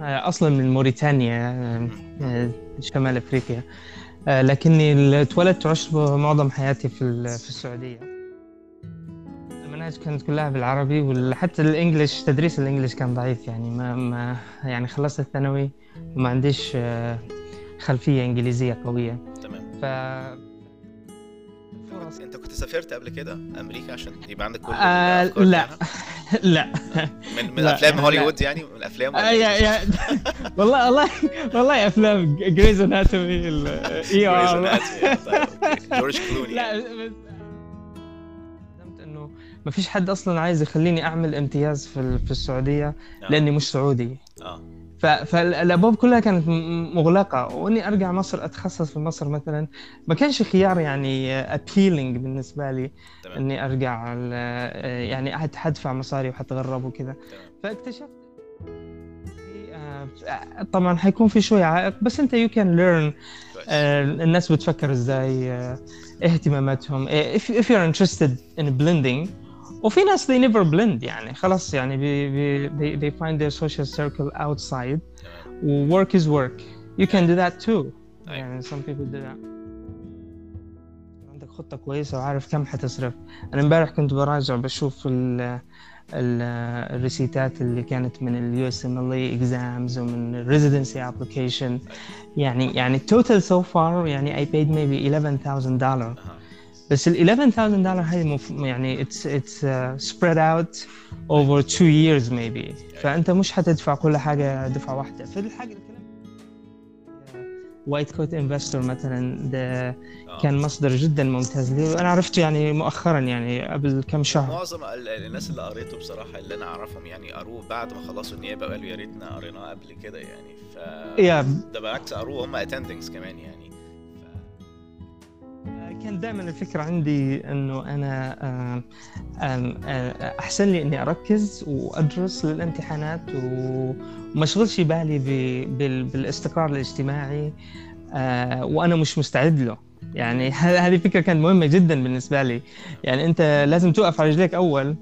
آه، أصلا من موريتانيا آه، آه، شمال أفريقيا. لكني اتولدت وعشت معظم حياتي في في السعودية. المناهج كانت كلها بالعربي وحتى الإنجليش تدريس الإنجليش كان ضعيف. يعني ما ما يعني خلصت الثانوي وما عنديش خلفية إنجليزية قوية. تمام. ف أنت كنت سافرت قبل كده أمريكا عشان يبقى عندك كل آه لا. بتاعها؟ لا. من من لا، أفلام لا. هوليوود يعني؟ من الافلام آه، يا يا والله والله والله أفلام Grey's Anatomy ER جورج كلوني لا إنه ما فيش حد أصلا عايز يخليني أعمل امتياز في في السعودية آه. لأني مش سعودي. آه. فالابواب كلها كانت مغلقة. وإني أرجع مصر أتخصص في مصر مثلا. ما كانش خيار يعني appealing بالنسبة لي تمام. إني أرجع يعني حدفع مصاري وحتغرب وكذا. فاكتشفت آه، طبعا حيكون في شوية عائق بس أنت you can learn الناس بتفكر إزاي آه، اهتماماتهم. آه، if, if you're interested in blending وفي ناس they never blend يعني خلاص يعني بي, بي, they, they find their social circle outside work is work. You can do that too. أيوة. يعني some people do that. عندك خطة كويسة وعارف كم حتصرف. أنا امبارح كنت براجع بشوف ال ال ال receipt ات اللي كانت من ال USMLE exams ومن ال residency application يعني يعني ال total so far يعني I paid maybe 11000 دولار بس ال 11000 دولار هاي مف... يعني it's uh, spread out over two years maybe. فأنت مش حتدفع كل حاجة دفعة واحدة. في الحاجة الكلام White Coat Investor مثلا ده آه. كان مصدر جدا ممتاز. لي وأنا عرفته يعني مؤخرا يعني قبل كم شهر. معظم ال- الناس اللي قريته بصراحة اللي أنا أعرفهم يعني قروه بعد ما خلصوا النيابة وقالوا يا ريتنا قريناه قبل كده يعني. ف ده بالعكس قروه هم attendings كمان يعني. كان دائما الفكرة عندي إنه أنا أحسن لي إني أركز وأدرس للامتحانات وما اشغلش بالي بالاستقرار الاجتماعي آه، وأنا مش مستعد له. يعني هذه فكرة كانت مهمة جدا بالنسبة لي. يعني أنت لازم توقف على رجليك أول.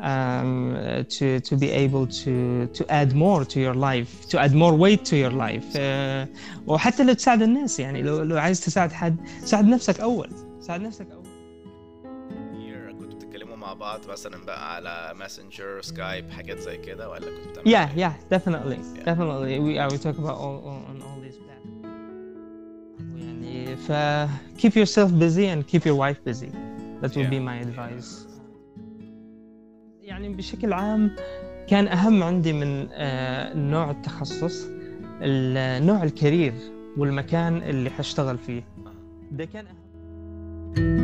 um, to to be able to to add more to your life to add more weight to your life uh, وحتى لو تساعد الناس يعني لو لو عايز تساعد حد ساعد نفسك اول ساعد نفسك اول كتير كنتوا بتتكلموا مع بعض مثلا بقى على ماسنجر سكايب حاجات زي كده ولا كنتوا بتعملوا yeah إيه؟ yeah definitely definitely we uh, we talk about all, all on all these platforms يعني ف keep yourself busy and keep your wife busy that would Yeah. be my advice يعني بشكل عام كان أهم عندي من آه، نوع التخصص ال- نوع الكارير والمكان اللي حاشتغل فيه. ده كان أهم.